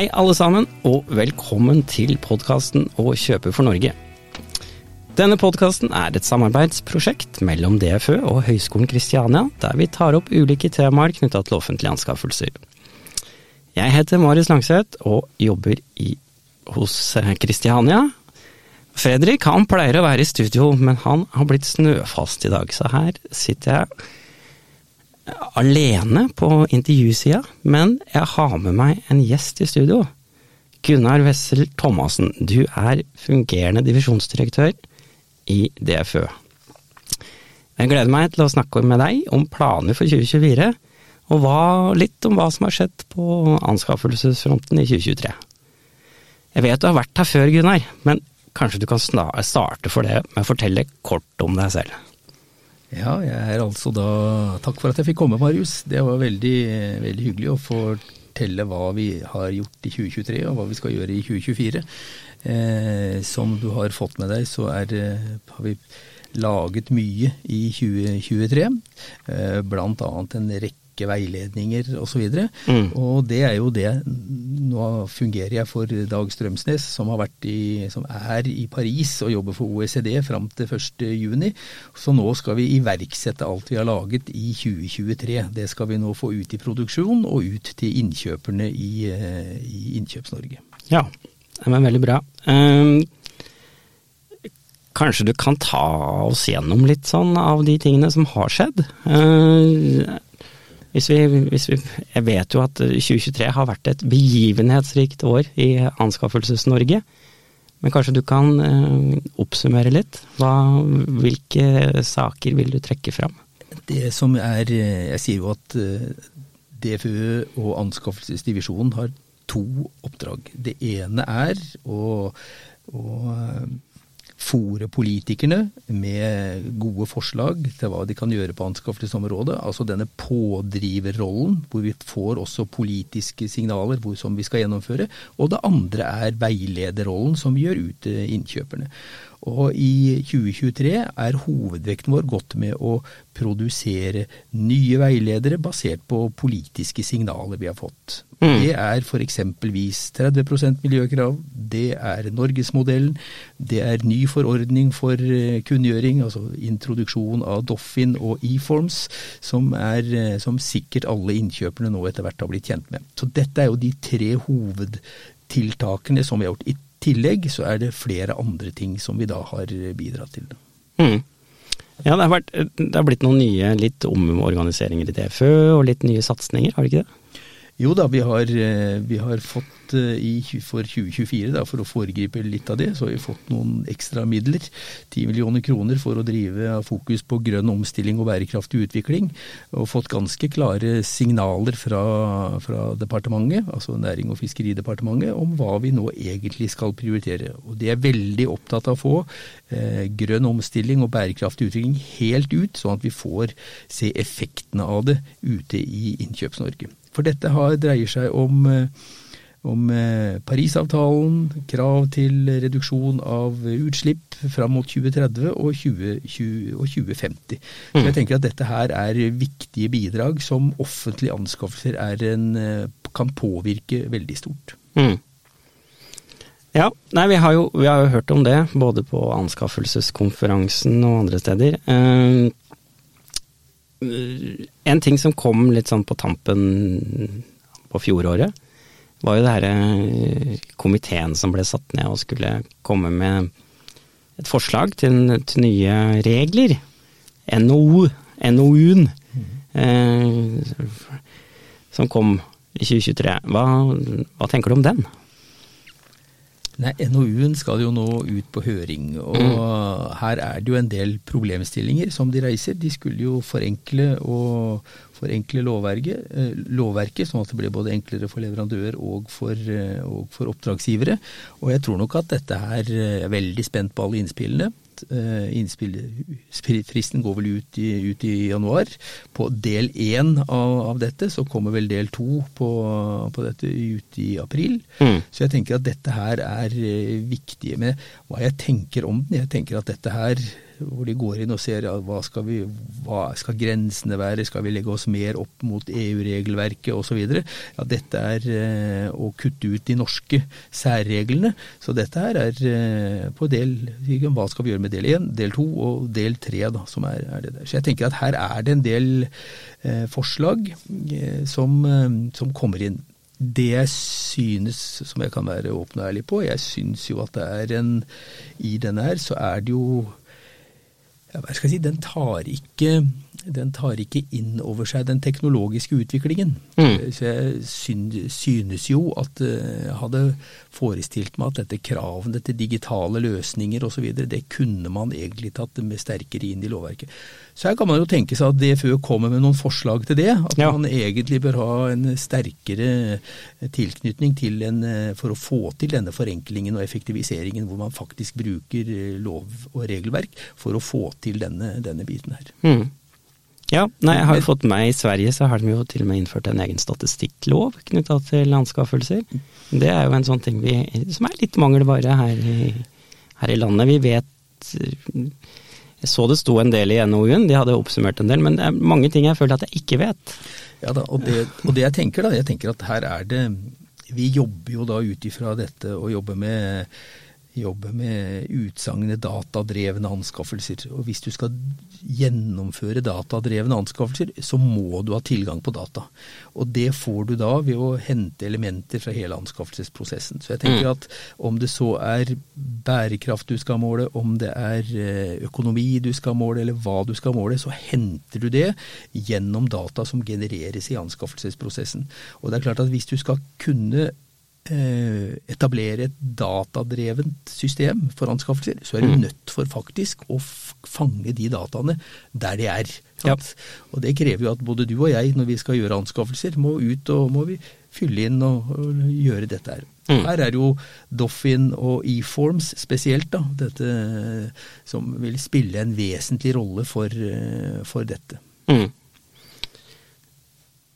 Hei alle sammen, og velkommen til podkasten Å kjøpe for Norge. Denne podkasten er et samarbeidsprosjekt mellom DFØ og Høgskolen Kristiania, der vi tar opp ulike temaer knytta til offentlige anskaffelser. Jeg heter Marius Langseth og jobber i, hos Kristiania. Fredrik han pleier å være i studio, men han har blitt snøfast i dag, så her sitter jeg alene på intervjusida, men jeg har med meg en gjest i studio. Gunnar Wessel Thomassen, du er fungerende divisjonsdirektør i DFØ. Jeg gleder meg til å snakke med deg om planer for 2024, og hva, litt om hva som har skjedd på anskaffelsesfronten i 2023. Jeg vet du har vært her før, Gunnar, men kanskje du kan starte for det med å fortelle kort om deg selv? Ja, jeg er altså da Takk for at jeg fikk komme, Marius. Det var veldig, veldig hyggelig å fortelle hva vi har gjort i 2023 og hva vi skal gjøre i 2024. Eh, som du har fått med deg, så er, har vi laget mye i 2023. Eh, annet en rekke rekke veiledninger osv. Og, mm. og det er jo det Nå fungerer jeg for Dag Strømsnes, som, i, som er i Paris og jobber for OECD fram til 1.6. Så nå skal vi iverksette alt vi har laget i 2023. Det skal vi nå få ut i produksjon og ut til innkjøperne i, eh, i Innkjøps-Norge. Ja, det var veldig bra. Um, Kanskje du kan ta oss gjennom litt sånn av de tingene som har skjedd? Uh, hvis vi, hvis vi, jeg vet jo at 2023 har vært et begivenhetsrikt år i Anskaffelses-Norge. Men kanskje du kan eh, oppsummere litt? Hva, hvilke saker vil du trekke fram? Det som er Jeg sier jo at eh, DFØ og Anskaffelsesdivisjonen har to oppdrag. Det ene er å, å fòre politikerne med gode forslag til hva de kan gjøre på anskaffelsesområdet. Altså denne pådriverrollen, hvor vi får også politiske signaler hvor, som vi skal gjennomføre. Og det andre er veilederrollen, som vi gjør ut til innkjøperne. Og i 2023 er hovedvekten vår gått med å produsere nye veiledere basert på politiske signaler vi har fått. Mm. Det er f.eks.vis 30% miljøkrav, det er Norgesmodellen, det er ny forordning for eh, kunngjøring, altså introduksjon av Doffin og eForms, som, eh, som sikkert alle innkjøperne nå etter hvert har blitt kjent med. Så dette er jo de tre hovedtiltakene som vi har gjort. I tillegg så er det flere andre ting som vi da har bidratt til. Mm. Ja, det har, vært, det har, blitt noen nye litt omorganiseringer i DFØ og litt nye satsinger, har det ikke det? Jo da, vi har, eh, vi har fått eh, i, for 2024, da, for å foregripe litt av det, så har vi fått noen ekstra midler. 10 millioner kroner for å drive fokus på grønn omstilling og bærekraftig utvikling. Og fått ganske klare signaler fra, fra departementet, altså Næring- og fiskeridepartementet, om hva vi nå egentlig skal prioritere. Og de er veldig opptatt av å få eh, grønn omstilling og bærekraftig utvikling helt ut, sånn at vi får se effektene av det ute i Innkjøps-Norge. For dette har, dreier seg om, eh, om eh, Parisavtalen, krav til reduksjon av utslipp fram mot 2030 og, 20, og 2050. Så jeg mm. tenker at dette her er viktige bidrag som offentlige anskaffelser en, eh, kan påvirke veldig stort. Mm. Ja, nei, vi har, jo, vi har, jo, hørt om det, både på anskaffelseskonferansen og andre steder. Eh, en ting som kom litt sånn på tampen på fjoråret, var jo det herre eh, komiteen som ble satt ned og skulle komme med et forslag til, til nye regler. NOU, NOU-en, eh, som kom i 2023. Hva, hva tenker du om den? Nei, NOU-en skal jo nå ut på høring, og mm. her er det jo en del problemstillinger som de reiser. De skulle jo forenkle og forenkle lovverket, eh, lovverket, sånn at det blir både enklere for leverandør og for, eh, og for oppdragsgivere. Og jeg tror nok at dette her eh, er veldig spent på alle innspillene. Fristen går vel ut i, ut i, januar. På del én av, av, dette så kommer vel del to på, på, dette ut i april. Mm. Så jeg tenker at dette her er viktig med hva jeg tenker om den. Jeg tenker at dette her hvor de går inn og ser ja, hva, skal vi, hva skal grensene være, skal vi legge oss mer opp mot EU-regelverket osv. Ja, dette er eh, å kutte ut de norske særreglene. Så dette her er eh, på del Hva skal vi gjøre med del 1, del 2 og del 3, da, som er, er det der. Så jeg tenker at her er det en del eh, forslag eh, som, eh, som kommer inn det jeg synes, som jeg kan være åpen og ærlig på, jeg synes jo at det er en I denne her så er det jo hva skal jeg si, den tar ikke den tar ikke inn over seg den teknologiske utviklingen. Mm. Så jeg synes jo at jeg eh, hadde forestilt meg at dette kravene til digitale løsninger osv., det kunne man egentlig tatt med sterkere inn i lovverket. Så her kan man jo tenke seg at DFØ kommer med noen forslag til det. At ja. man egentlig bør ha en sterkere tilknytning til en, for å få til denne forenklingen og effektiviseringen, hvor man faktisk bruker lov og regelverk for å få til denne, denne biten her. Mm. Ja, nei, jeg har jo fått meg I Sverige så har de jo til og med innført en egen statistikklov knytta til anskaffelser. Det er jo en sånn ting vi, som er litt mangelvare her i, her i landet. Vi vet Jeg så det sto en del i NOU-en, de hadde oppsummert en del, men det er mange ting jeg føler at jeg ikke vet. Ja da, og det, og det jeg tenker da, jeg tenker at her er det Vi jobber jo da ut ifra dette og jobber med jobbe med utsagnet datadrevne anskaffelser. Og hvis du skal gjennomføre datadrevne anskaffelser, så må du ha tilgang på data. Og det får du da ved å hente elementer fra hele anskaffelsesprosessen. Så jeg tenker mm. at om det så er bærekraft du skal måle, om det er eh, økonomi du skal måle, eller hva du skal måle, så henter du det gjennom data som genereres i anskaffelsesprosessen. Og det er klart at hvis du skal kunne etablere et datadrevent system for anskaffelser, så er du mm. nødt for faktisk å fange de dataene der de er. Ja. Og det krever jo at både du og jeg, når vi skal gjøre anskaffelser, må ut og må vi fylle inn og, og gjøre dette her. Mm. Her er jo Doffin og eForms spesielt, da, dette som vil spille en vesentlig rolle for, eh, for dette. Mm.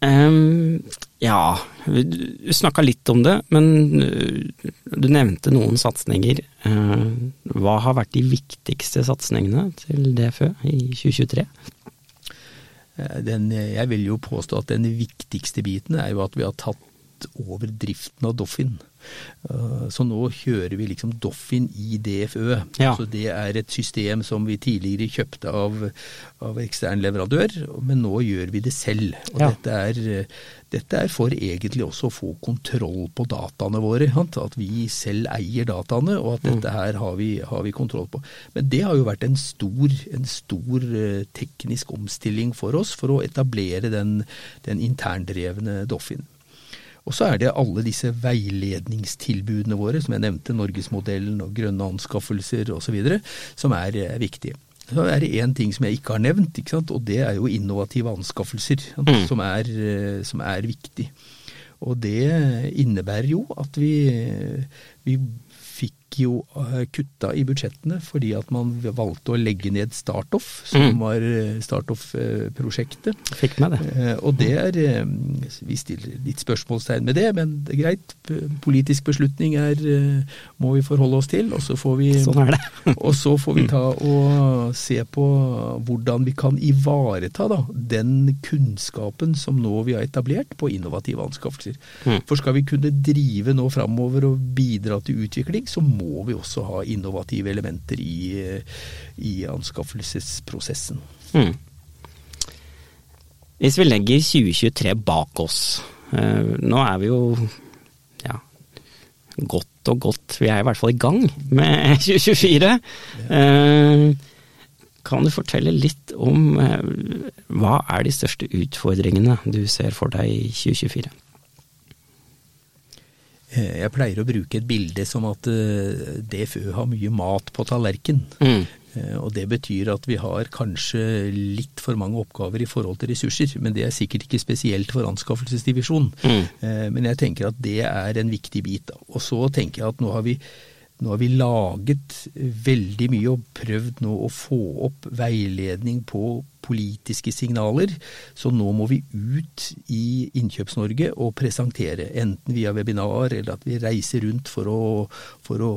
Um, ja, du snakka litt om det, men uh, du nevnte noen satsinger. Uh, hva har vært de viktigste satsingene til DFØ i 2023? Eh, den, jeg vil jo påstå at den viktigste biten er jo at vi har tatt over driften av Doffin. Eh, så nå kjører vi liksom Doffin i DFØ. Ja. Så det er et system som vi tidligere kjøpte av, av ekstern leverandør, men nå gjør vi det selv. Og ja. dette, er, dette, er, for egentlig også å få kontroll på dataene våre. At vi selv eier dataene, og at dette mm. her har vi, har vi kontroll på. Men det har jo vært en stor, en stor eh, teknisk omstilling for oss for å etablere den, den interndrevne Doffin. Og så er det alle disse veiledningstilbudene våre, som jeg nevnte, Norgesmodellen og grønne anskaffelser osv., som er, er viktige. Så er det én ting som jeg ikke har nevnt, ikke og det er jo innovative anskaffelser, mm. som, er, som, er, viktig. Og det innebærer jo at vi, vi fikk jo eh, kutta i budsjettene fordi at man valgte å legge ned Startoff, som mm. var eh, Startoff-prosjektet. Fikk med det. Eh, og det er Vi stiller litt spørsmålstegn med det, men det er greit. Politisk beslutning er, må vi forholde oss til. Og så får vi, sånn og så får vi ta og se på hvordan vi kan ivareta da, den kunnskapen som nå vi har etablert på innovative anskaffelser. Mm. For skal vi kunne drive nå framover og bidra til utvikling, så må må vi også ha innovative elementer i, i anskaffelsesprosessen. Mm. Hvis vi legger 2023 bak oss, eh, nå er vi jo ja, godt og godt, vi er i hvert fall i gang med 2024. Ja. Eh, kan du fortelle litt om eh, hva er de største utfordringene du ser for deg i 2024? Eh, jeg pleier å bruke et bilde som at eh, DFØ har mye mat på tallerken. Mm. Eh, og det betyr at vi har kanskje litt for mange oppgaver i forhold til ressurser. Men det er sikkert ikke spesielt for anskaffelsesdivisjonen. Mm. Men jeg tenker at det er en viktig bit. Og så tenker jeg at nå har vi nå har vi laget veldig mye og prøvd nå å få opp veiledning på politiske signaler, så nå må vi ut i Innkjøps-Norge og presentere, enten via webinar eller at vi reiser rundt for å, for å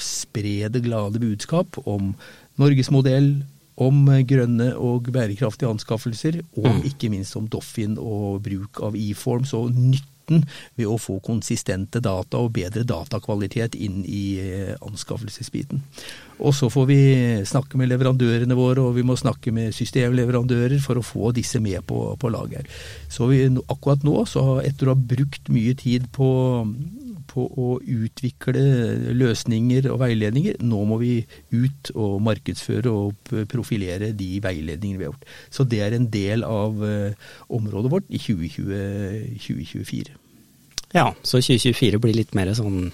spre det glade budskap om Norgesmodell, om grønne og bærekraftige anskaffelser, og Mm. ikke minst om Doffin og bruk av e-forms og nytten ved å få konsistente data og bedre datakvalitet inn i eh, anskaffelsesbiten. Og så får vi snakke med leverandørene våre, og vi må snakke med systemleverandører for å få disse med på, på laget. Så vi, akkurat nå, så etter å ha brukt mye tid på, på å utvikle løsninger og veiledninger, nå må vi ut og markedsføre og profilere de veiledningene vi har gjort. Så det er en del av eh, området vårt i 2020, 2024. Ja, så 2024 blir litt mer sånn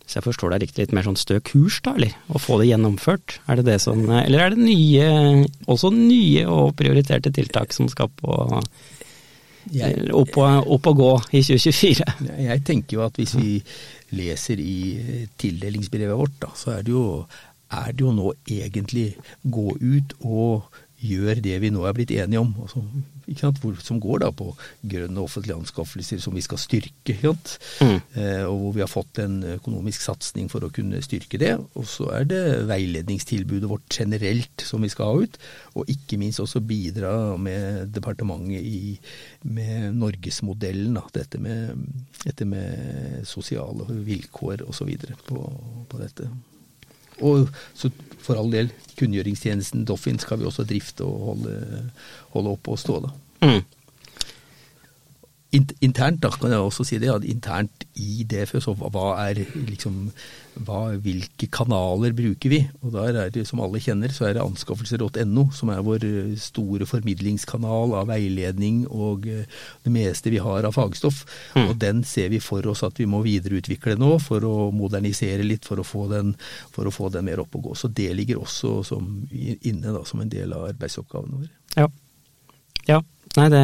Hvis jeg forstår deg riktig, litt mer sånn stø kurs, da, eller? Å få det gjennomført? Er det det som Eller er det nye, også nye og prioriterte tiltak som skal på Jeg, opp, og, opp og gå i 2024? jeg tenker jo at hvis vi leser i eh, tildelingsbrevet vårt, da, så er det jo, er det jo nå egentlig gå ut og gjør det vi nå er blitt enige om, altså, som går da på grønne offentlige anskaffelser som vi skal styrke. Mm. Eh, og hvor vi har fått en økonomisk satsing for å kunne styrke det. Og så er det veiledningstilbudet vårt generelt som vi skal ha ut, og ikke minst også bidra med departementet i, med norgesmodellen, dette med, dette med sosiale vilkår osv. På, på dette. Og så for all del, kunngjøringstjenesten Doffin skal vi også drifte og holde, holde oppe og stå, da. Mm. Int- Internt da, kan jeg også si det, at internt i DFØ, så hva er liksom, hva, hvilke kanaler bruker vi? Og der er det, som alle kjenner, så er det anskaffelser.no, som er vår eh, store formidlingskanal av veiledning og eh, det meste vi har av fagstoff. Mm. Og den ser vi for oss at vi må videreutvikle nå for å modernisere litt, for å få den, å få den mer opp og gå. Så det ligger også som, inne da, som en del av arbeidsoppgavene våre. Ja. ja. Nei, det,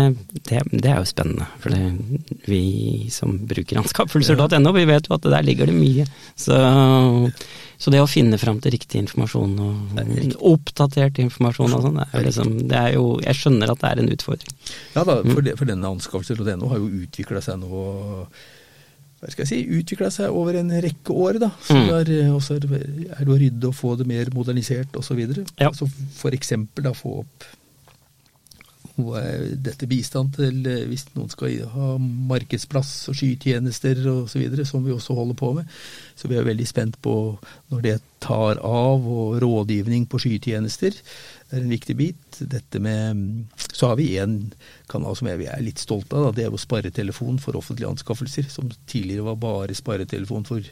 det, det er jo spennende. For det, vi som bruker anskaffelser.no, vi vet jo at der ligger det mye. Så, så det å finne fram til riktig informasjon og oppdatert informasjon og sånn, er liksom Det er jo Jeg skjønner at det er en utfordring. Ja da, for, det, for denne anskaffelser.no har jo utvikla seg nå hva skal jeg si, utvikla seg over en rekke år. da. Så Mm. der, eh, også er er det å rydde og få det mer modernisert osv. Ja. Altså da få opp hva er dette bistand til eh, hvis noen skal ha markedsplass og skytjenester osv., som vi også holder på med. Så vi er veldig spent på når det tar av, og rådgivning på skytjenester er en viktig bit. Dette med Så har vi en kanal som jeg er litt stolt av, da. det er jo Sparretelefon for offentlige anskaffelser, som tidligere var bare Sparretelefon for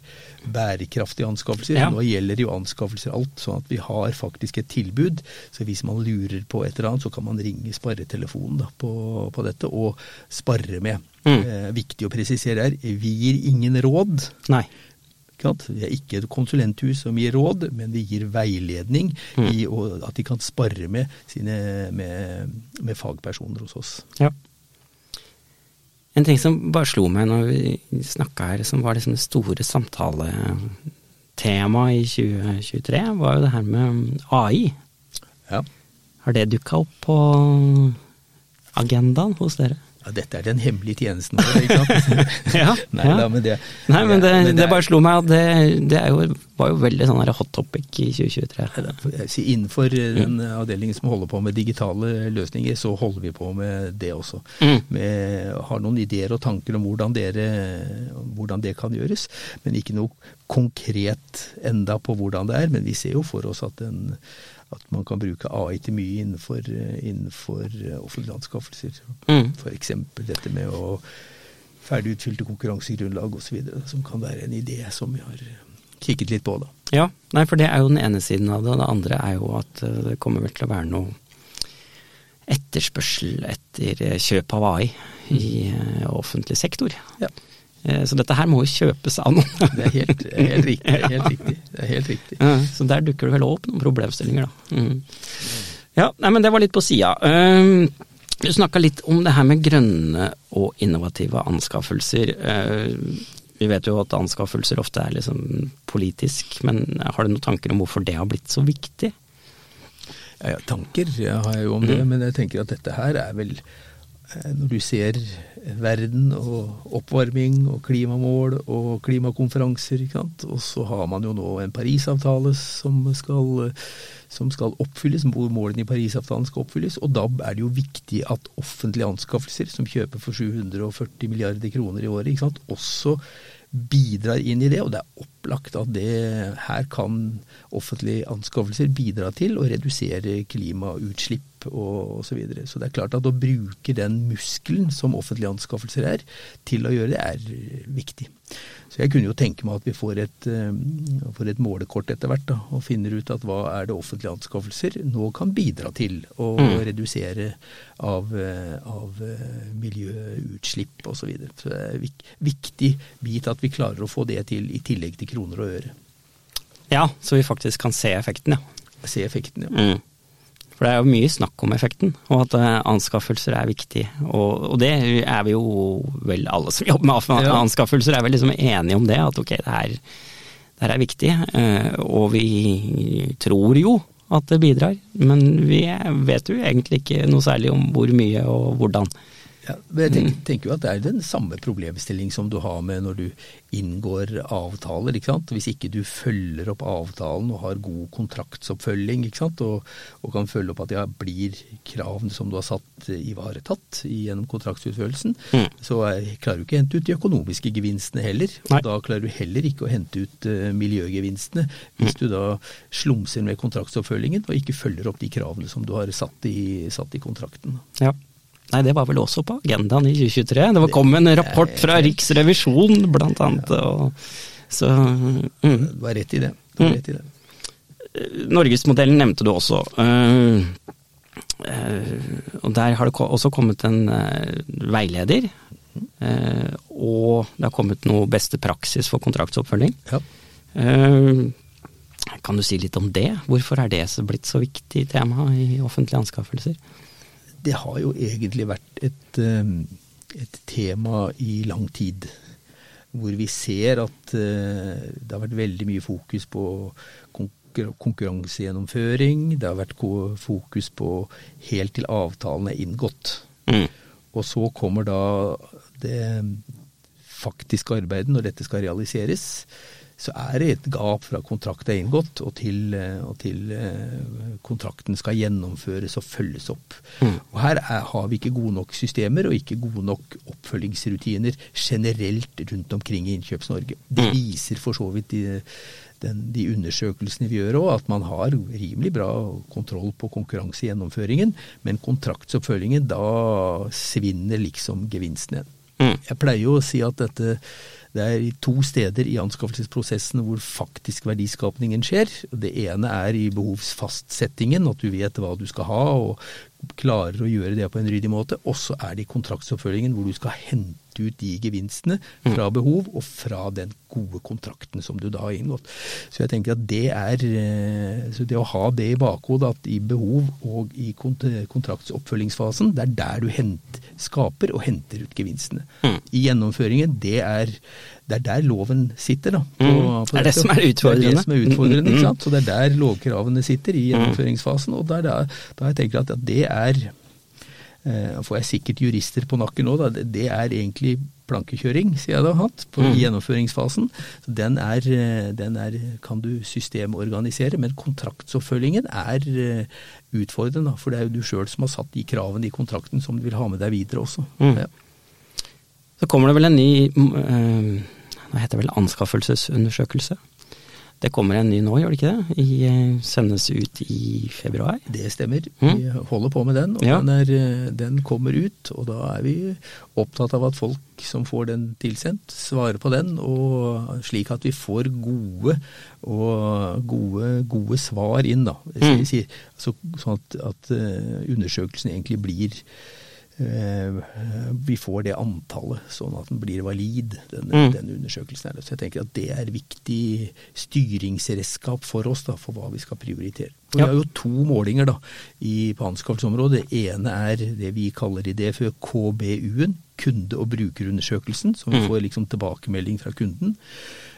bærekraftige anskaffelser. Ja. Nå gjelder jo anskaffelser alt, sånn at vi har faktisk et tilbud. Så hvis man lurer på et eller annet, så kan man ringe sparetelefonen da, på, på dette, og spare med. Mm. Eh, viktig å presisere her, vi gir ingen råd. Nei. Vi er ikke et konsulenthus som gir råd, men vi gir veiledning Mm. i at de kan spare med, sine, med, med fagpersoner hos oss. Ja. En ting som bare slo meg når vi snakka her, som var liksom det store samtaletemaet i 2023, var jo det her med AI. Ja. Har det dukka opp på agendaen hos dere? Ja, dette er den hemmelige tjenesten vår, ikke sant? Ja, Nei, ja. da, men det, Nei, men det, men det er- bare slo meg at det, det er jo, var jo veldig sånn hot topic i 2023. Jeg sier Innenfor eh, den avdelingen som holder på med digitale løsninger, så holder vi på med det også. Mm. Vi har noen ideer og tanker om hvordan, dere, hvordan det kan gjøres, men ikke noe konkret enda på hvordan det er. Men vi ser jo for oss at, den, at man kan bruke AI til mye innenfor, eh, innenfor eh, offentlige anskaffelser. Mm. F.eks. dette med å ferdig utfylte konkurransegrunnlag osv., som kan være en idé som vi har kikket litt på. da. Ja, nei, for det er jo den ene siden av det, og det andre er jo at eh, det kommer vel til å være noe etterspørsel etter eh, kjøp av AI i eh, offentlig sektor. Ja. Eh, Så dette her må jo kjøpes av noen. Det er helt, helt riktig. Det er helt riktig. Det er helt riktig. Ja, Så der dukker det vel opp noen problemstillinger, da. Mm. Ja, nei, men det var litt på sida. Um, du snakka litt om det her med grønne og innovative anskaffelser. Uh, vi vet jo at anskaffelser ofte er liksom politisk, men har du noen tanker om hvorfor det har blitt så viktig? Ja, ja, tanker jeg har jeg jo om det, men jeg tenker at dette her er vel eh, når du ser verden og oppvarming og klimamål og klimakonferanser, ikke sant? og så har man jo nå en Parisavtale som skal, som skal oppfylles, hvor målene i Parisavtalen skal oppfylles. Og da er det jo viktig at offentlige anskaffelser, som kjøper for 740 milliarder kroner i året, ikke sant? også bidrar inn i det. Og det er opplagt at det, her kan offentlige anskaffelser bidra til å redusere klimautslipp og osv. Så, videre. så det er klart at å bruke den muskelen som offentlige anskaffelser er, til å gjøre det, er viktig. Så jeg kunne jo tenke meg at vi får et, uh, får et målekort etter hvert, da, og finner ut at hva er det offentlige anskaffelser nå kan bidra til å mm. redusere av, uh, av uh, miljøutslipp osv. Så, videre. så det er en viktig bit at vi klarer å få det til i tillegg til kroner og øre. Ja, så vi faktisk kan se effekten, ja. Se effekten, ja. Mm. For det er jo mye snakk om effekten, og at uh, anskaffelser er viktig. Og, og, det er vi jo vel alle som jobber med anskaffelser, er vel liksom enige om det. At ok, det her, det her er viktig. Uh, og vi tror jo at det bidrar, men vi vet jo egentlig ikke noe særlig om hvor mye og hvordan. Ja, jeg tenker, tenker, jo at det er den samme problemstilling som du har med når du inngår avtaler. ikke sant? Hvis ikke du følger opp avtalen og har god kontraktsoppfølging ikke sant? Og, og kan følge opp at ja, blir kravene som du har satt ivaretatt gjennom kontraktsutførelsen, mm. så er, klarer du ikke å hente ut de økonomiske gevinstene heller. Nei. Og da klarer du heller ikke å hente ut uh, miljøgevinstene hvis mm. du da slumser med kontraktsoppfølgingen og ikke følger opp de kravene som du har satt i, satt i kontrakten. Ja. Nei, det var vel også på agendaen i 2023. Det kom en rapport fra Riksrevisjonen, blant annet. Og, så mm. Du har rett i det. Du har rett i det. Norgesmodellen nevnte du også. Uh, og der har det også kommet en uh, veileder. og det har kommet noe beste praksis for kontraktsoppfølging. Ja. kan du si litt om det? Hvorfor er det blitt så viktig tema i offentlige anskaffelser? Det har jo egentlig vært et, eh, et, tema i lang tid. Hvor vi ser at eh, det har vært veldig mye fokus på konkurransegjennomføring. Det har vært fokus på helt til avtalen er inngått. Mm. Og så kommer da det faktiske arbeidet når dette skal realiseres så er det et gap fra kontrakt er inngått og til, eh, og til eh, kontrakten skal gjennomføres og følges opp. Mm. Og Her er, har vi ikke gode nok systemer og ikke gode nok oppfølgingsrutiner generelt rundt omkring i Innkjøps-Norge. Det mm. viser for så vidt de, den, de undersøkelsene vi gjør òg, at man har rimelig bra kontroll på konkurransegjennomføringen, men kontraktsoppfølgingen, da svinner liksom gevinsten igjen. Mm. Jeg pleier jo å si at dette det er to steder i anskaffelsesprosessen hvor faktisk verdiskapningen skjer. Det ene er i behovsfastsettingen, at du vet hva du skal ha og klarer å gjøre det på en ryddig måte. Og så er det i kontraktsoppfølgingen hvor du skal hente ut de gevinstene fra mm. behov og fra den gode kontrakten som du da har inngått. Så jeg tenker at det er eh, så det å ha det i bakhodet at i behov og i kontraktsoppfølgingsfasen, det er der du hent, skaper og henter ut gevinstene. Mm. I gjennomføringen, det er det er der loven sitter. da. På, mm. på det er det som er utfordrende. Det er det som er utfordrende, ikke sant? Så det er der lovkravene sitter, i gjennomføringsfasen. Og der, da, da jeg tenker at det er eh, får jeg sikkert jurister på nakken nå, da. Det er egentlig plankekjøring, sier jeg da, hatt, på mm. gjennomføringsfasen. Så den er, eh, den er, kan du systemorganisere, men kontraktsoppfølgingen er eh, utfordrende. For det er jo du sjøl som har satt de kravene i kontrakten som du vil ha med deg videre også. Mm. Ja. Så kommer det vel en ny øh, hva heter det vel, anskaffelsesundersøkelse. Det kommer en ny nå, gjør det ikke det? I, eh, sendes ut i februar? Det stemmer. Mm. Vi holder på med den, og ja. den, er, eh, den, kommer ut. Og da er vi opptatt av at folk som får den tilsendt, svarer på den, og slik at vi får gode, og gode, gode svar inn. da. Mm. Så, sånn at, at undersøkelsen egentlig blir Eh, vi får det antallet, sånn at den blir valid, den, mm. den undersøkelsen. her. Så jeg tenker at det er viktig styringsredskap for oss da, for hva vi skal prioritere. Og ja. Vi har jo to målinger da, i, på anskaffelsesområdet. Det ene er det vi kaller i DFØ KBU-en, kunde- og brukerundersøkelsen, som vi mm. får liksom tilbakemelding fra kunden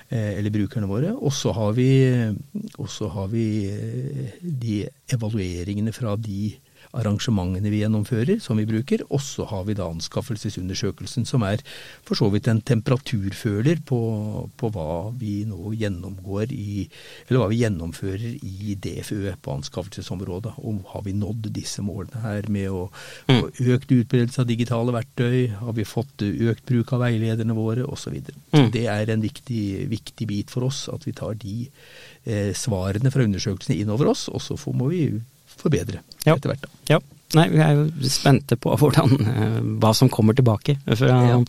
eh, eller brukerne våre. Og så har vi, har vi eh, de evalueringene fra de arrangementene vi gjennomfører, som vi bruker. Og så har vi da anskaffelsesundersøkelsen, som er for så vidt en temperaturføler på, på hva vi nå gjennomgår i Eller hva vi gjennomfører i DFØ på anskaffelsesområdet. Og har vi nådd disse målene her med å få Mm. økt utbredelse av digitale verktøy? Har vi fått økt bruk av veilederne våre, osv. Mm. Det er en viktig, viktig bit for oss at vi tar de eh, svarene fra undersøkelsene inn over oss, og så får, må vi forbedre Ja. etter hvert. Ja. Nei, vi er jo spente på hvordan, eh, hva som kommer tilbake. For, eh, Ja.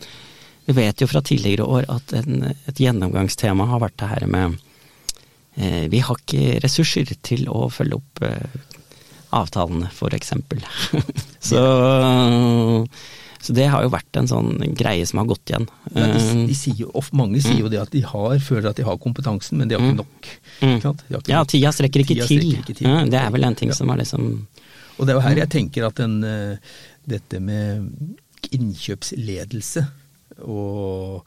Vi vet jo fra tidligere år at en, et gjennomgangstema har vært det her med eh, Vi har ikke ressurser til å følge opp eh, avtalene, for eksempel. så, så det har jo vært en sånn greie som har gått igjen. Ja, de, Eh, de sier of- mange sier jo det at de har, føler at de har kompetansen, men de har ikke nok. Mm. Ikke? Har ikke ja, nok. tida strekker ikke Tida til. strekker ikke til. Ja, det er vel en ting Ja. som er liksom Og det er jo her jeg tenker at den, eh, dette med innkjøpsledelse og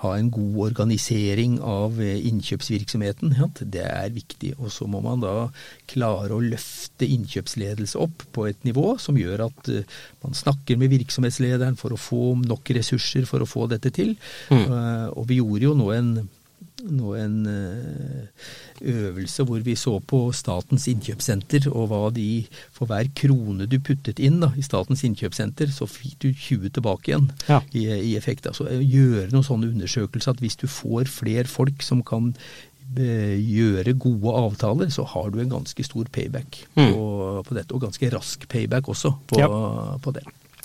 ha en god organisering av eh, innkjøpsvirksomheten, ja, det er viktig. Og så må man da klare å løfte innkjøpsledelse opp på et nivå som gjør at eh, man snakker med virksomhetslederen for å få nok ressurser for å få dette til. Mm. Eh, og vi gjorde jo nå en nå en eh, øvelse hvor vi så på Statens innkjøpssenter, og hva de For hver krone du puttet inn da, i Statens innkjøpssenter, så fikk du 20 tilbake igjen Ja. i, i effekt. Altså eh, gjøre noen sånne undersøkelser at hvis du får flere folk som kan eh, gjøre gode avtaler, så har du en ganske stor payback Mm. på, på dette. Og ganske rask payback også på, Ja. på det.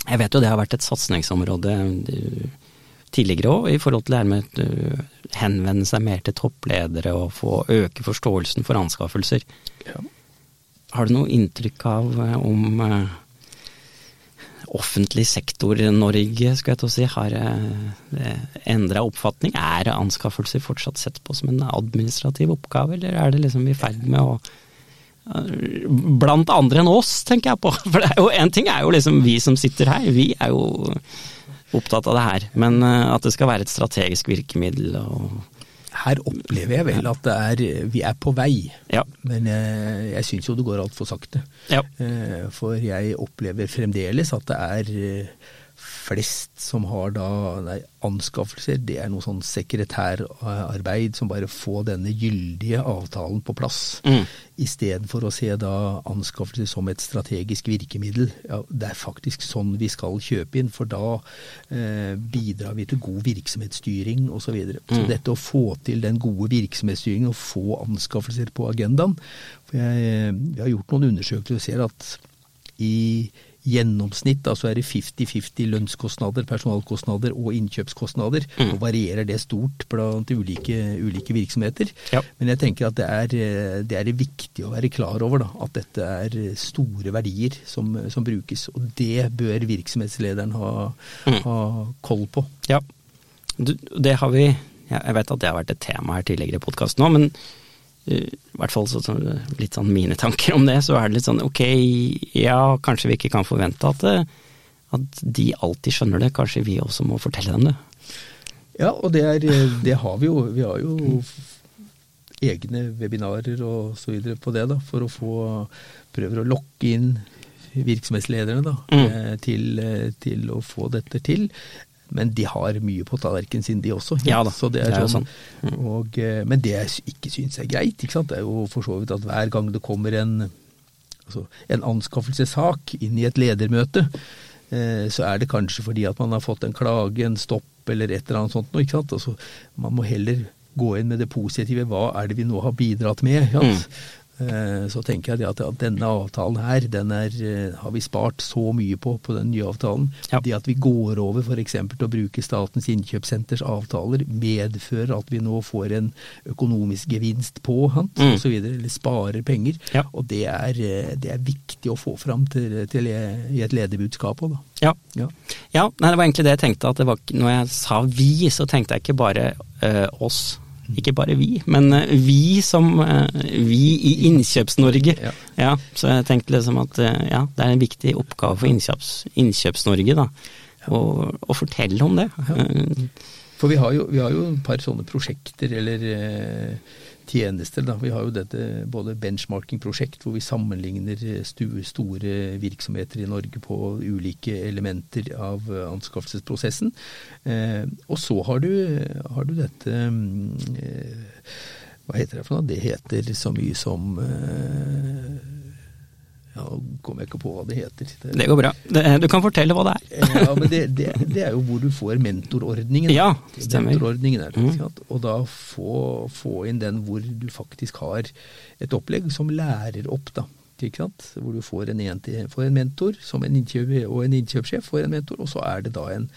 Jeg vet jo det har vært et satsingsområde tidligere òg, i forhold til det her med å eh, henvende seg mer til toppledere og få øke forståelsen for anskaffelser. Ja. Har du noe inntrykk av eh, om eh, offentlig sektor-Norge, skal jeg til å si, har endra oppfatning? Er anskaffelser fortsatt sett på som en administrativ oppgave, eller er det liksom i ferd med å Blant andre enn oss, tenker jeg på. For det er jo, en ting er jo liksom vi som sitter her, vi er jo opptatt av det her. Men eh, at det skal være et strategisk virkemiddel og Her opplever jeg vel at det er, vi er på vei. Ja. Men jeg, jeg syns jo det går altfor sakte. Ja. Eh, For jeg opplever fremdeles at det er eh, flest som har da nei, anskaffelser. Det er noe sånn sekretærarbeid som bare får denne gyldige avtalen på plass. Mm. Istedenfor å se da anskaffelser som et strategisk virkemiddel. Ja, det er faktisk sånn vi skal kjøpe inn, for da eh, bidrar vi til god virksomhetsstyring osv. Så, videre. så Mm. dette å få til den gode virksomhetsstyringen og få anskaffelser på agendaen for jeg, Vi har gjort noen undersøkelser og ser at i gjennomsnitt da, så er det 50-50 lønnskostnader, personalkostnader og innkjøpskostnader. Mm. Og varierer det stort blant ulike, ulike virksomheter. Ja. Men jeg tenker at det er, det er viktig å være klar over da, at dette er store verdier som, som brukes. Og det bør virksomhetslederen ha, Mm. ha koll på. Ja, det har vi Jeg vet at det har vært et tema her tidligere i podkasten òg, men i hvert fall så, så, litt sånn mine tanker om det, så er det litt sånn ok, ja, kanskje vi ikke kan forvente at, det, at de alltid skjønner det, kanskje vi også må fortelle dem det. Ja, og det, er, det har vi jo. Vi har jo egne webinarer og så videre på det, da, for å få Prøver å lokke inn virksomhetslederne da, Mm. eh, til, eh, til å få dette til. Men de har mye på tallerkenen sin, de også. Ja da, så det er det er sånn. sånn. Og, eh, men det jeg ikke syns er greit, ikke sant? det er jo for så vidt at hver gang det kommer en, altså, en anskaffelsessak inn i et ledermøte, eh, så er det kanskje fordi at man har fått en klage, en stopp eller et eller annet sånt. noe, Ikke sant? Altså, man må heller gå inn med det positive. Hva er det vi nå har bidratt med? Ikke sant? Eh, Så tenker jeg at denne avtalen her, den er, eh, har vi spart så mye på, på den nye avtalen. Ja. Det at vi går over f.eks. til å bruke Statens innkjøpssenters avtaler, medfører at vi nå får en økonomisk gevinst på han, Mm. osv. eller sparer penger. Ja. Og det er, eh, det er viktig å få fram til, til, i et lederbudskap òg, da. Ja. Ja. ja, nei, det var egentlig det jeg tenkte, at det var, når jeg sa vi, så tenkte jeg ikke bare øh, oss. Ikke bare vi, men eh, vi som eh, vi i Innkjøps-Norge. Ja. Ja, så jeg tenkte liksom at eh, ja, det er en viktig oppgave for Innkjøps- Innkjøps-Norge, da. Å å fortelle om det. Ja. For vi har, jo, vi har jo et par sånne prosjekter eller eh, tjenester. Da. Vi har jo dette både benchmarking-prosjekt hvor vi sammenligner store virksomheter i Norge på ulike elementer av anskaffelsesprosessen. Eh, og så har du, har du dette eh, Hva heter det for noe? Det heter så mye som eh, Nå kommer jeg ikke på hva det heter. Det, det går bra. Det, du kan fortelle hva det er. ja, men det, det, det, er jo hvor du får mentorordningen. Ja, stemmer. Mentorordningen er det, mm. Og da få, få, inn den hvor du faktisk har et opplegg som lærer opp, da. Ikke sant? Hvor du får en, får en mentor som en innkjøp, og en innkjøpssjef får en mentor, og så er det da en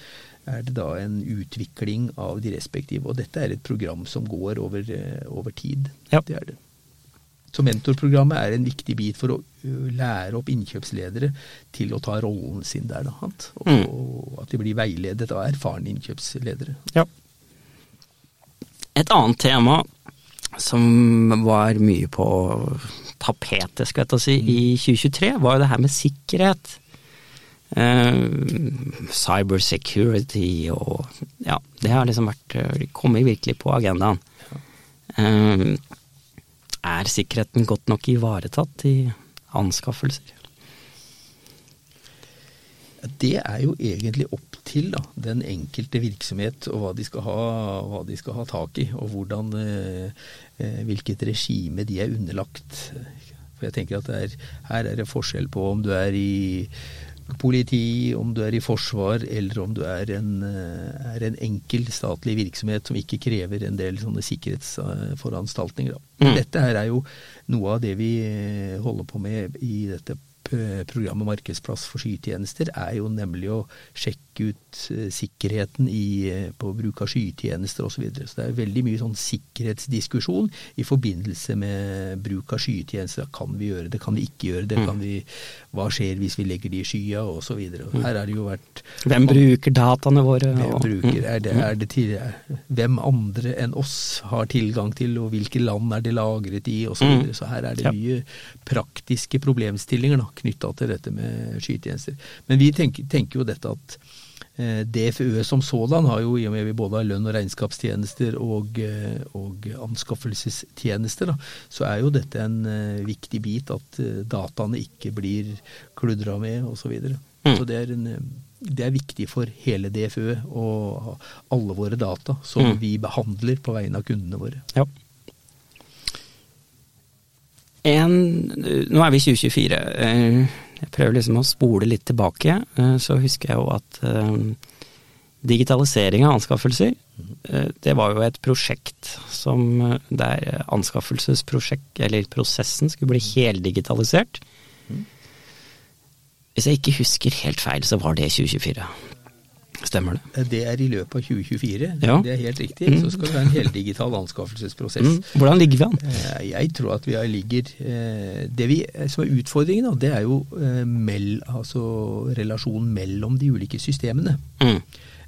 er det da en utvikling av de respektive. Og dette er et program som går over, over tid. Ja. Det er det. Så mentorprogrammet er en viktig bit for å lære opp innkjøpsledere til å ta rollen sin der. Da, og, mm. og at de blir veiledet av erfarne innkjøpsledere. Ja. Et annet tema som var mye på tapetet, skal jeg ta si, mm. i 2023, var jo det her med sikkerhet. Uh, cybersecurity og Ja, det har liksom vært kommet virkelig på agendaen. Uh, er sikkerheten godt nok ivaretatt i anskaffelser? Det er jo egentlig opp til da, den enkelte virksomhet og hva de skal ha, hva de skal ha tak i, og hvordan, eh, eh hvilket regime de er underlagt. For jeg tenker at er, Her er det forskjell på om du er i politi, om du er i forsvar eller om du er en, eh, er en enkel statlig virksomhet som ikke krever en del sånne sikkerhetsforanstaltninger. Mm. Dette her er jo noe av det vi eh, holder på med i dette programmet Markedsplass for skytjenester, er jo nemlig å sjekke ut eh, sikkerheten i, eh, på bruk av skytjenester osv. Så, videre. så det er veldig mye sånn sikkerhetsdiskusjon i forbindelse med bruk av skytjenester. Kan vi gjøre det, kan vi ikke gjøre det? kan Vi, hva skjer hvis vi legger de i skya osv. Mm. Her har det jo vært Hvem bruker dataene våre? Hvem, bruker, er det, er det til, hvem andre enn oss har tilgang til, og hvilke land er det lagret i osv. Så, mm. videre. så her er det mye praktiske problemstillinger knytta til dette med skytjenester. Men vi tenker, tenker jo dette at DFØ som sådan har jo, i og med vi både har lønn- og regnskapstjenester og, eh, og anskaffelsestjenester, da, så er jo dette en uh, viktig bit at dataene ikke blir kludra med osv. Så, videre. mm. så det er, en, det er viktig for hele DFØ og alle våre data som mm. vi behandler på vegne av kundene våre. Ja. En, nå er vi i 2024. Jeg prøver liksom å spole litt tilbake. Eh, så husker jeg jo at eh, digitalisering av anskaffelser, eh, det var jo et prosjekt som der anskaffelsesprosjekt, eller prosessen, skulle bli heldigitalisert. Hvis jeg ikke husker helt feil, så var det 2024. Stemmer det? Eh, det er i løpet av 2024. Ja. Det er helt riktig. Mm. Så skal det være en heldigital anskaffelsesprosess. Mm. Hvordan ligger vi an? Eh, jeg tror at vi ligger eh, Det vi, som er utfordringen, det er jo mell, altså relasjonen mellom de ulike systemene. Mm.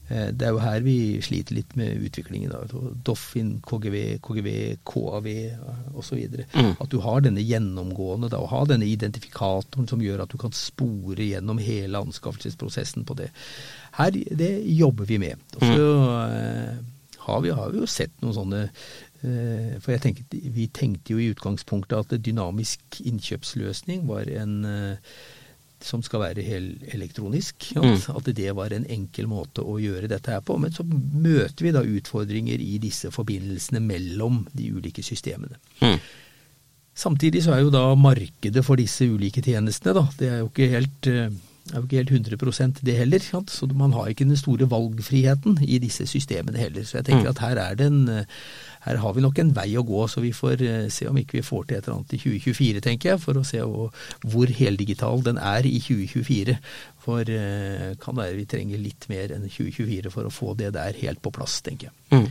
Det er jo her vi sliter litt med utviklingen. Doffin, KGV, KGV, KAV osv. Mm. At du har denne gjennomgående, da, og har denne identifikatoren som gjør at du kan spore gjennom hele anskaffelsesprosessen på det. Her, det jobber vi med. Og så mm. har, vi, har, vi, jo sett noen sånne eh, For jeg tenker, vi tenkte jo i utgangspunktet at dynamisk innkjøpsløsning var en eh, som skal være helelektronisk. Mm. At det var en enkel måte å gjøre dette her på. Men så møter vi da utfordringer i disse forbindelsene mellom de ulike systemene. Mm. Samtidig så er jo da markedet for disse ulike tjenestene, da, det er jo ikke helt er jo ikke helt 100 det heller. Så man har ikke den store valgfriheten i disse systemene heller. Så jeg tenker mm. at her, er en, her har vi nok en vei å gå. Så vi får eh, se om ikke vi får til et eller annet i 2024, tenker jeg. For å se hvor heldigital den er i 2024. For eh, kan være vi trenger litt mer enn 2024 for å få det der helt på plass, tenker jeg. Mm.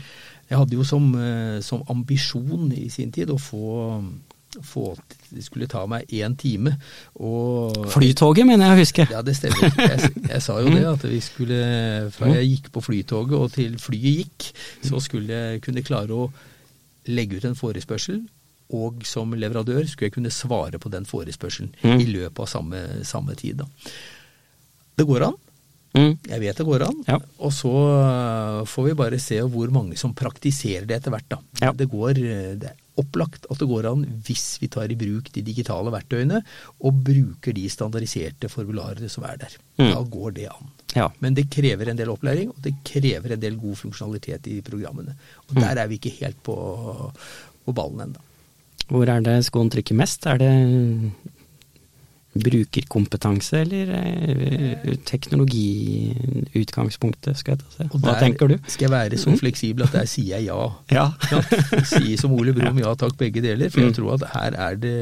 Jeg hadde jo som, eh, som ambisjon i sin tid å få få Det skulle ta meg én time. Og, Flytoget, mener jeg å huske. Ja, det stemmer. Jeg, jeg, sa jo det, at vi skulle Fra jeg gikk på Flytoget og til flyet gikk, så skulle jeg kunne klare å legge ut en forespørsel. Og som leverandør skulle jeg kunne svare på den forespørselen mm. i løpet av samme, samme tid. Da. Det går an. Mm. Jeg vet det går an. Ja. Og så får vi bare se hvor mange som praktiserer det etter hvert. Da. Ja. Det går det opplagt at det går an, hvis vi tar i bruk de digitale verktøyene, og bruker de standardiserte formularene som er der. Mm. Da går det an. Ja. Men det krever en del opplæring, og det krever en del god funksjonalitet i programmene. Og der er vi ikke helt på, på ballen ennå. Hvor er det skoen trykker mest? Er det brukerkompetanse eller eh, teknologiutgangspunktet, skal jeg ta se. Og Hva der tenker du? skal jeg være så fleksibel at der sier jeg ja. Ja. Ja, sier som Ole Brumm ja takk, begge deler. For Mm. jeg tror at her er det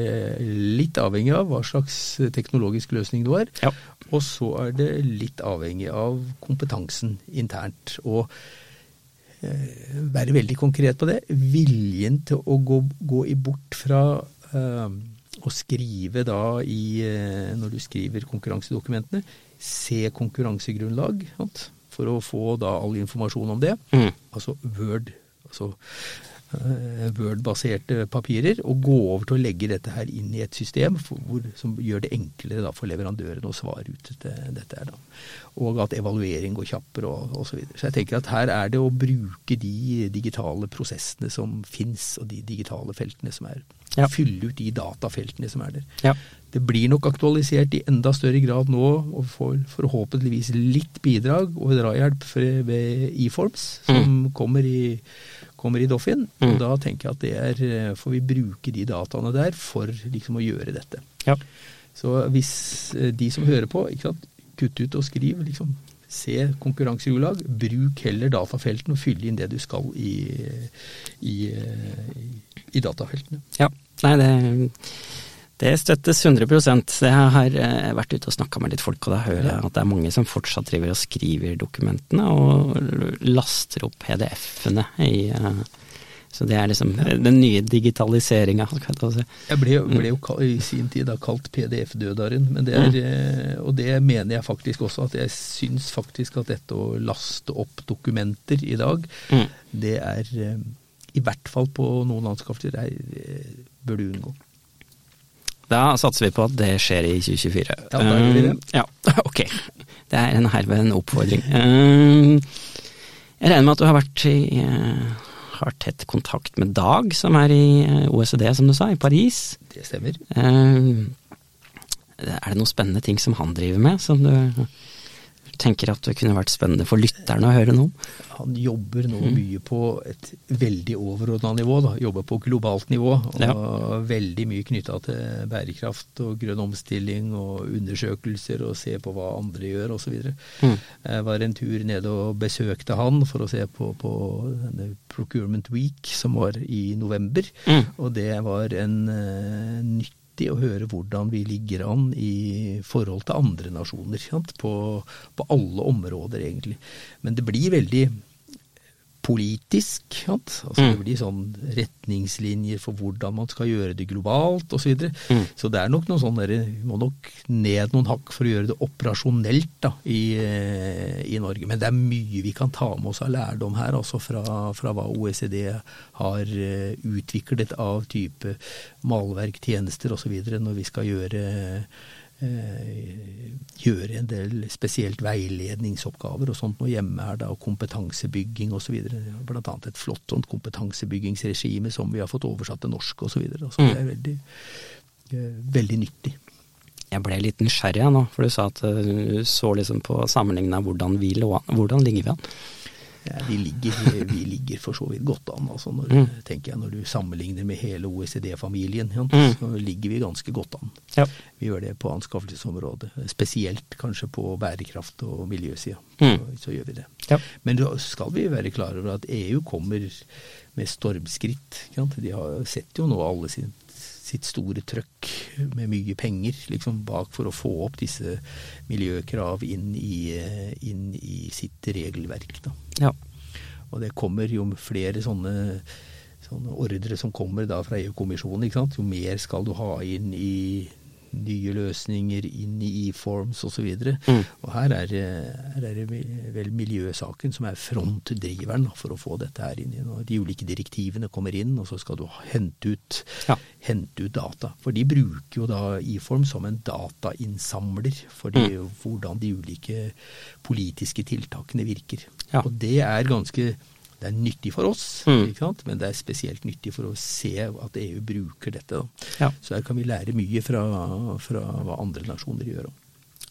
litt avhengig av hva slags teknologisk løsning du har. Ja. Og så er det litt avhengig av kompetansen internt. Og eh, være veldig konkret på det. Viljen til å gå, gå i bort fra eh, å skrive da i eh, Når du skriver konkurransedokumentene, se konkurransegrunnlag. Sant? For å få da all informasjon om det. Mm. Altså Word. Altså eh, Word-baserte papirer, og gå over til å legge dette her inn i et system for, hvor, som gjør det enklere da, for leverandøren å svare ut dette, dette her. Da. Og at evaluering går kjappere og osv. Så, videre. så jeg tenker at her er det å bruke de digitale prosessene som fins, og de digitale feltene som er. Ja. Fylle ut de datafeltene som er der. Ja. Det blir nok aktualisert i enda større grad nå, og får forhåpentligvis litt bidrag og drahjelp ved eForms, som kommer i, kommer i Doffin. Mm. Og da tenker jeg at det er, eh, får vi bruke de dataene der for liksom å gjøre dette. Ja. Så hvis eh, de som hører på, ikke sant, kutt ut og skriv, liksom. Se konkurransegrunnlag. Bruk heller datafeltene og fylle inn det du skal i, i, eh, i datafeltene. ja. Nei, det, det støttes 100% Jeg har eh, vært ute og snakka med litt folk, og da hører jeg at det er mange som fortsatt driver og skriver dokumentene og laster opp PDF-ene i eh, Så det er liksom den nye digitaliseringa, jeg si. Jeg ble, ble jo i sin tid da kalt PDF-dødaren, men det er, eh, og det mener jeg faktisk også at jeg syns faktisk at dette å laste opp dokumenter i dag, Mm. det er i hvert fall på noen anskaffelser bør du unngå. Da satser vi på at det skjer i 2024. Ja, da gjør vi det. Um, Ja, ok. Det er en herved en oppfordring. Um, Jeg regner med at du har vært i eh, har tett kontakt med Dag, som er i eh, OECD, som du sa, i Paris. Det stemmer. Er det noen spennende ting som han driver med, som du tenker at det kunne vært spennende for lytterne å høre noe om? Han jobber nå Mm. mye på et veldig overordna nivå, da. jobber på globalt nivå. Og Ja. veldig mye knytta til bærekraft og grønn omstilling og undersøkelser og se på hva andre gjør osv. Mm. Jeg var en tur nede og besøkte han for å se på, på Procurement Week som var i november. Mm. Og det var en eh, nyttig å høre hvordan vi ligger an i forhold til andre nasjoner. På, på alle områder, egentlig. Men det blir veldig politisk. Sant? Altså, Mm. Det blir sånn retningslinjer for hvordan man skal gjøre det globalt osv. Så, videre. Mm. så det er nok noen sånne, vi må nok ned noen hakk for å gjøre det operasjonelt da, i, eh, i Norge. Men det er mye vi kan ta med oss av lærdom her, altså fra, fra hva OECD har eh, utviklet av type malverk, tjenester osv. når vi skal gjøre gjøre en del spesielt veiledningsoppgaver og sånt noe hjemme her da, og kompetansebygging osv. Blant annet et flott sånt kompetansebyggingsregime som vi har fått oversatt til norsk osv. Så, så Det er veldig, eh, veldig nyttig. Jeg ble litt nysgjerrig nå, for du sa at eh, du så liksom på sammenligninga hvordan vi lå an. Hvordan ligger vi an? Ja, vi, ligger, vi ligger for så vidt godt an. Altså når, Mm. tenker jeg, når du sammenligner med hele OECD-familien, ja, Mm. så ligger vi ganske godt an. Ja. Vi gjør det på anskaffelsesområdet. Spesielt kanskje på bærekraft- og miljøsida. Mm. Så, så gjør vi det. Ja. Men da skal vi være klar over at EU kommer med stormskritt. De har sett jo nå alle sin, sitt store trøkk med mye penger liksom, bak for å få opp disse miljøkrav inn i, eh, inn i sitt regelverk. Ja. Og det kommer jo flere sånne, sånne ordre som kommer da fra EU-kommisjonen. Jo mer skal du ha inn i nye løsninger, inn i e-forms osv. Og, Mm. og her er, her er det vel miljøsaken som er frontdriveren for å få dette her inn. og De ulike direktivene kommer inn, og så skal du hente ut, Ja. hente ut data. For de bruker jo da e-form som en datainnsamler for de, hvordan de ulike politiske tiltakene virker. Ja. Og det er ganske det er nyttig for oss, Mm. men det er spesielt nyttig for å se at EU bruker dette. Ja. Så her kan vi lære mye fra, fra hva andre nasjoner gjør.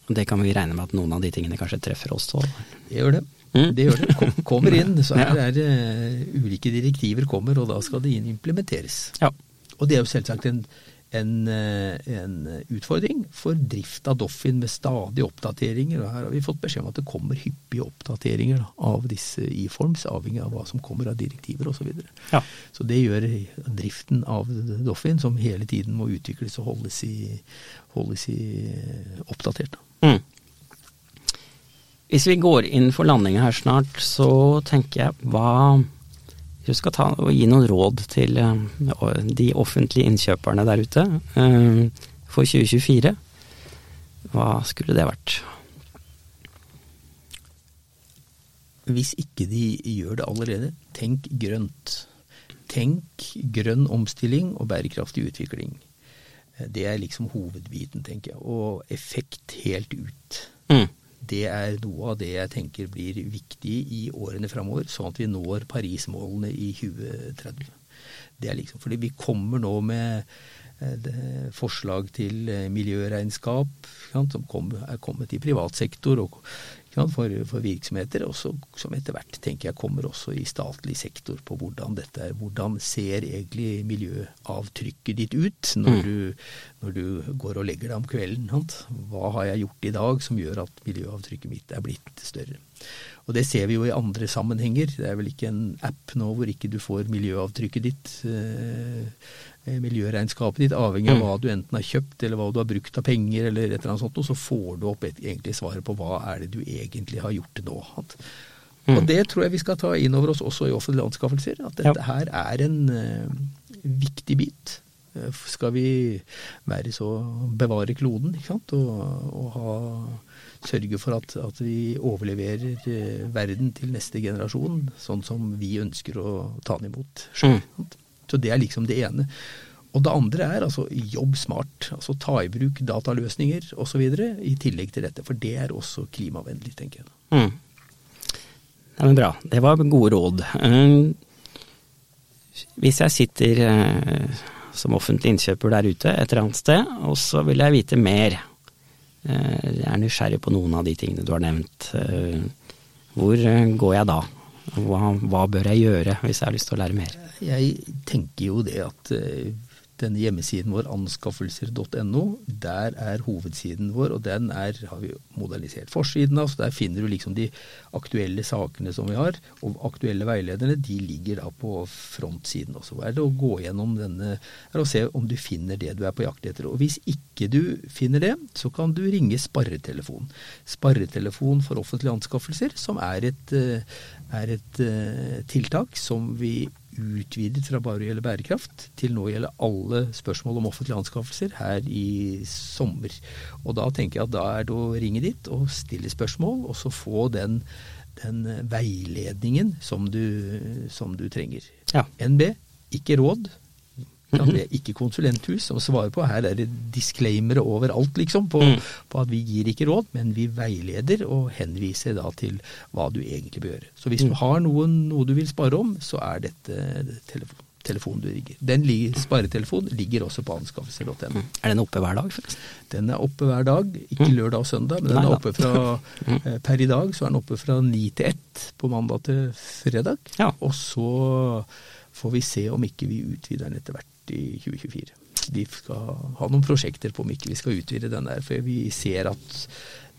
Og det kan vi regne med at noen av de tingene kanskje treffer oss òg. Det gjør det. Mm. Det gjør det. Kom, kommer inn. Så her er det ulike direktiver kommer, og da skal det inn implementeres. Ja. Og det er jo selvsagt en, en, eh, en utfordring for drift av Doffin med stadige oppdateringer. Og her har vi fått beskjed om at det kommer hyppige oppdateringer da, av disse e-forms, avhengig av hva som kommer av direktiver osv. Så, videre. Ja. så det gjør driften av Doffin, som hele tiden må utvikles og holdes i, holdes i oppdatert. Da. Mm. Hvis vi går inn for landinga her snart, så tenker jeg hva Du skal ta gi noen råd til eh, de offentlige innkjøperne der ute eh, for 2024. Hva skulle det vært? Hvis ikke de gjør det allerede, tenk grønt. Tenk grønn omstilling og bærekraftig utvikling. Det er liksom hovedbiten, tenker jeg. Og effekt helt ut. Mm. Det er noe av det jeg tenker blir viktig i årene framover, sånn at vi når Paris-målene i 2030. Det er liksom, fordi vi kommer nå med eh, forslag til eh, miljøregnskap sant, som kom, er kommet i privat sektor og for, for virksomheter, og som etter hvert tenker jeg kommer også i statlig sektor på hvordan dette er. Hvordan ser egentlig miljøavtrykket ditt ut når, Mm. du, når du går og legger deg om kvelden? Sant? Hva har jeg gjort i dag som gjør at miljøavtrykket mitt er blitt større? Og det ser vi jo i andre sammenhenger. Det er vel ikke en app nå hvor ikke du får miljøavtrykket ditt, eh, miljøregnskapet ditt, avhengig av Mm. hva du enten har kjøpt eller hva du har brukt av penger eller et eller annet sånt, og så får du opp et, egentlig svaret på hva er det du egentlig har gjort nå. Mm. Og det tror jeg vi skal ta inn over oss også i offentlige anskaffelser, at dette her er en uh, viktig bit. Eh, Skal vi være så bevare kloden, ikke sant, og, og ha, sørge for at, at vi overleverer eh, verden til neste generasjon, sånn som vi ønsker å ta den imot sjøl. Så det er liksom det ene. Og det andre er altså jobb smart. Altså ta i bruk dataløsninger osv. i tillegg til dette. For det er også klimavennlig, tenker jeg. Mm. Nei, men bra. Det var gode råd. Eh, Hvis jeg sitter eh, som offentlig innkjøper der ute et eller annet sted, og så vil jeg vite mer. Eh, Jeg er nysgjerrig på noen av de tingene du har nevnt. Eh, Hvor går jeg da? Hva, hva bør jeg gjøre hvis jeg har lyst til å lære mer? Jeg tenker jo det at eh, denne hjemmesiden vår, anskaffelser.no, der er hovedsiden vår, og den er, har vi modernisert forsiden av, så der finner du liksom de aktuelle sakene som vi har, og aktuelle veilederne, de ligger da på frontsiden også. Er det å gå gjennom denne, å se om du finner det du er på jakt etter. Og hvis ikke du finner det, så kan du ringe sparretelefon. Sparretelefon for offentlige anskaffelser, som er et, eh, er et eh, tiltak som vi utvidet fra bare å gjelde bærekraft til nå å gjelde alle spørsmål om offentlige anskaffelser her i sommer. Og da tenker jeg at da er det å ringe dit og stille spørsmål, og så få den, den veiledningen som du, som du trenger. Ja. NB, ikke råd. Ja, det er ikke konsulenthus som svarer på. Her er det disclaimere overalt, liksom, på, Mm. på at vi gir ikke råd, men vi veileder og henviser da til hva du egentlig bør gjøre. Så hvis du har noen, noe du vil spare om, så er dette telefon, telefonen du rigger. Den ligger, sparetelefonen ligger også på anskaffelser.no. Er den oppe hver dag, forresten? Den er oppe hver dag, ikke Mm. lørdag og søndag, men den er oppe fra eh, Per i dag så er den oppe fra ni til ett på mandag til fredag. Ja. Og så får vi se om ikke vi utvider den etter hvert i 2024. Vi skal ha noen prosjekter på om ikke vi skal utvide den der, for vi ser at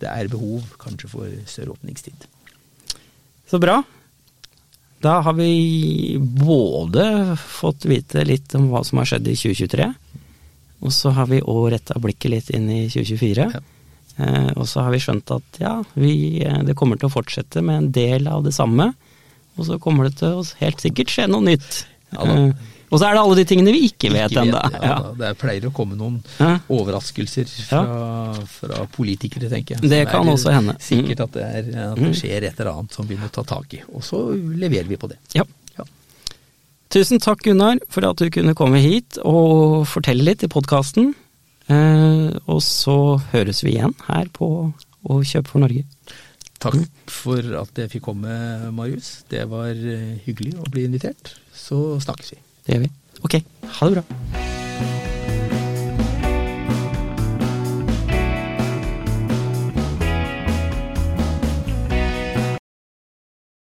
det er behov kanskje for større åpningstid. Så bra. Da har vi både fått vite litt om hva som har skjedd i 2023, og så har vi òg retta blikket litt inn i 2024. Ja. Eh, og så har vi skjønt at ja, vi, eh, det kommer til å fortsette med en del av det samme. Og så kommer det til å helt sikkert skje noe nytt. Ja da. Og så er det alle de tingene vi ikke vet vet ennå. ja. Det pleier å komme noen Hæ? overraskelser fra, fra politikere, tenker jeg. Det kan også hende. Sikkert at det, er, at Mm. det skjer et eller annet som vi må ta tak i. Og så leverer vi på det. Ja. Ja. Tusen takk, Gunnar, for at du kunne komme hit og fortelle litt i podkasten. Eh, og så høres vi igjen her på Å kjøpe for Norge. Takk for at jeg fikk komme, Marius. Det var eh, hyggelig å bli invitert. Så snakkes vi. Det gjør vi. Ok, ha det bra.